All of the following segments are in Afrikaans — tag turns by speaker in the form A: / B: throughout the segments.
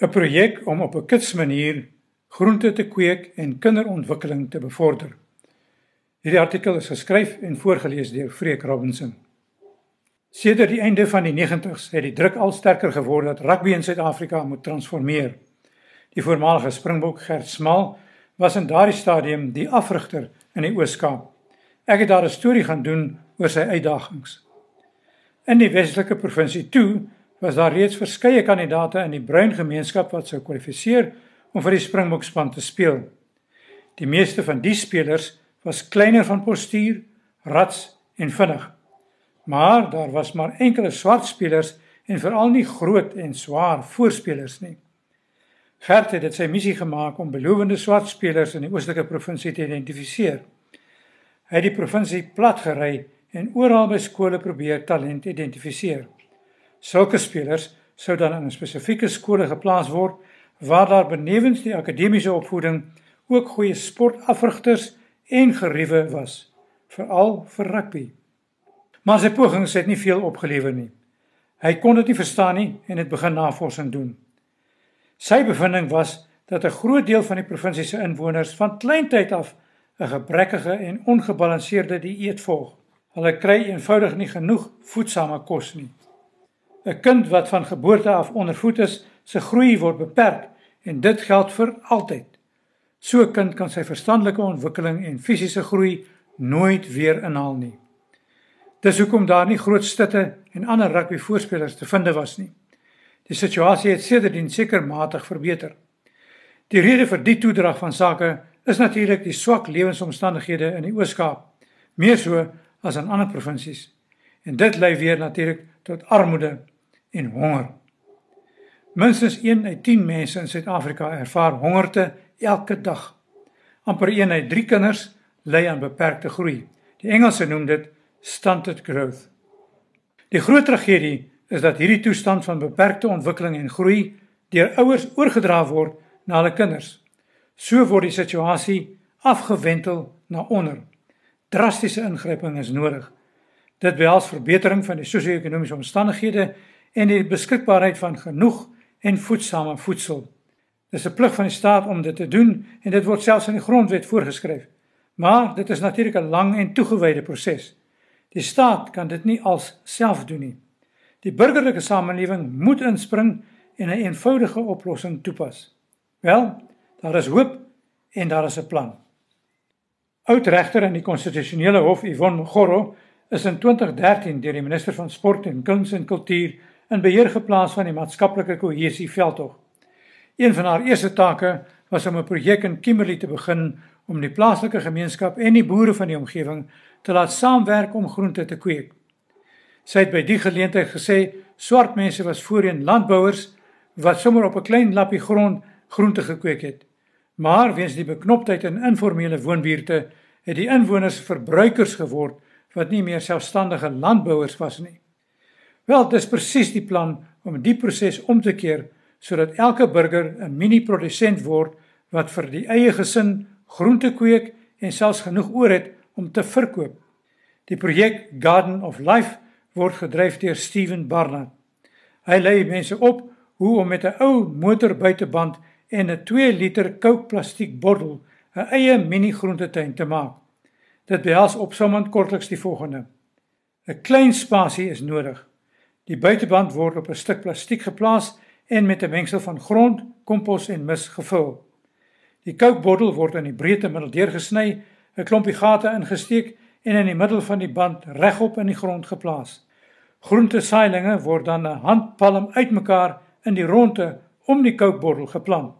A: 'n projek om op 'n kitsmanier groente te kweek en kinderontwikkeling te bevorder. Hierdie artikel is geskryf en voorgeles deur Freek Robinson. Sedert die einde van die 90's het die druk al sterker geword dat rugby in Suid-Afrika moet transformeer. Die voormalige Springbok Gert Smal was in daardie stadium die afrigter in die Oos-Kaap. Ek het daar 'n storie gaan doen oor sy uitdagings. In die Weselike provinsie toe was daar reeds verskeie kandidate in die bruin gemeenskap wat sou kwalifiseer om vir die Springbokspan te speel. Die meeste van die spelers was kleiner van postuur, rats en vinnig. Maar daar was maar enkele swart spelers en veral nie groot en swaar voorspelers nie. Gert het dit sy missie gemaak om belowende swart spelers in die oostelike provinsie te identifiseer. Hy het die provinsie plat gery en oral by skole probeer talent identifiseer. Sulke spelers sou dan in 'n spesifieke skole geplaas word waar daar benewens die akademiese opvoeding ook goeie sportafrigters en geriewe was, veral vir rugby. Maar sy pogings het nie veel opgelewer nie. Hy kon dit nie verstaan nie en het begin navorsing doen. Sy bevinding was dat 'n groot deel van die provinsie se inwoners van kleintyd af 'n gebrekkige en ongebalanseerde dieet volg. Hulle kry eenvoudig nie genoeg voedsame kos nie. 'n Kind wat van geboorte af ondervoed is, se groei word beperk en dit geld vir altyd. So 'n kind kan sy verstandelike ontwikkeling en fisiese groei nooit weer inhaal nie. Dis hoekom daar nie groot stutte en ander rugby voorspelers te vind was nie. Die situasie het sedertdien seker matig verbeter. Die rede vir die toedrag van sake is natuurlik die swak lewensomstandighede in die Oos-Kaap, meer so as in ander provinsies. En dit lei weer natuurlik tot armoede en honger. Minstens 1 uit 10 mense in Suid-Afrika ervaar hongerte elke dag. amper 1 uit 3 kinders ly aan beperkte groei. Die Engelse noem dit stunted growth. Die groot tragedie is dat hierdie toestand van beperkte ontwikkeling en groei deur ouers oorgedra word na hulle kinders. So word die situasie afgewentel na onder. Drastiese ingryping is nodig. Dit behels verbetering van die sosio-ekonomiese omstandighede en die beskikbaarheid van genoeg en voedsame voedsel. Dis 'n plig van die staat om dit te doen en dit word selfs in die grondwet voorgeskryf. Maar dit is natuurlik 'n lang en toegewyde proses. Die staat kan dit nie als self doen nie. Die burgerlike samelewing moet inspring en 'n eenvoudige oplossing toepas. Wel, daar is hoop en daar is 'n plan. Oudregter in die konstitusionele hof Yvonne Mogoro is in 2013 deur die minister van sport en kuns en kultuur in beheer geplaas van die maatskaplike kohesie veldtog. Een van haar eerste take was om 'n projek in Kimberley te begin om die plaaslike gemeenskap en die boere van die omgewing te laat saamwerk om groente te kweek. Sy het by die geleentheid gesê swart mense was voorheen landbouers wat sommer op 'n klein lappie grond groente gekweek het. Maar weens die beknoptheid in informele woonbuurte het die inwoners verbruikers geword wat nie meer selfstandige landbouers was nie. Wel, dis presies die plan om die proses om te keer sodat elke burger 'n mini-produsent word wat vir die eie gesin groente kweek en selfs genoeg oor het om te verkoop. Die projek Garden of Life word gedryf deur Steven Barnard. Hy lei mense op hoe om met 'n ou motorbuiteband en 'n 2 liter kookplastiek bottel 'n eie mini-groentetuin te maak. Dit behels opsommend kortliks die volgende: 'n Klein spasie is nodig. Die buiteband word op 'n stuk plastiek geplaas en met 'n mengsel van grond, kompos en mis gevul. Die kookbottel word in die breedte middel deurgesny, 'n klompie gate ingesteek en in die middel van die band regop in die grond geplaas. Groente saailinge word dan 'n handpalm uitmekaar in die ronde om die kookbottel geplant.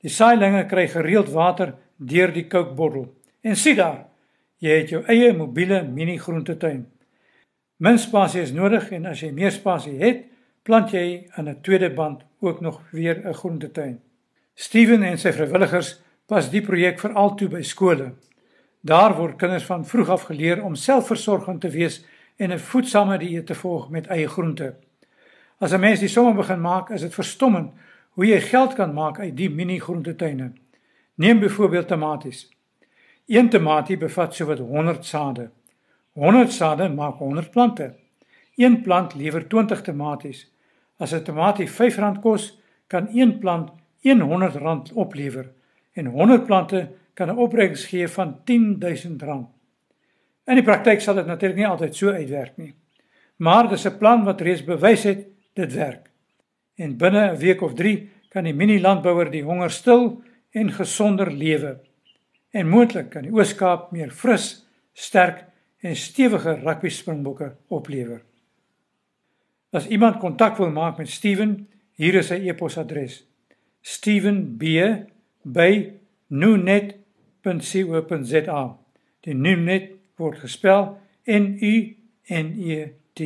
A: Die saailinge kry gereeld water deur die kookbottel. En sien daar, jy het jou eie mobiele mini groentetuin. Min spasie is nodig en as jy meer spasie het, plant jy aan 'n tweede band ook nog weer 'n groentetuin. Steven en sy vrywilligers pas die projek veral toe by skole. Daar word kinders van vroeg af geleer om selfversorgend te wees en 'n voedsame dieet te volg met eie groente. As 'n mens die somme begin maak, is dit verstommend hoe jy geld kan maak uit die mini groentetuine. Neem byvoorbeeld tomaties. Een tamatie bevat sowat 100 sade. 100 sade maak 100 plante. Een plant lewer 20 tomaties. As 'n tamatie R5 kos, kan een plant R100 oplewer en 100 plante kan 'n opbrengs gee van R10000. In die praktyk sal dit natuurlik nie altyd so uitwerk nie. Maar dis 'n plan wat reeds bewys het dit werk. En binne 'n week of 3 kan die mini-landbouer die honger stil en gesonder lewe. En moontlik kan die Oos-Kaap meer fris, sterk en stewige rugby springbokke oplewer. As iemand kontak wil maak met Steven, hier is sy e-posadres: steven.b@nunet.co.za. Die Nunet word gespel N U N E T.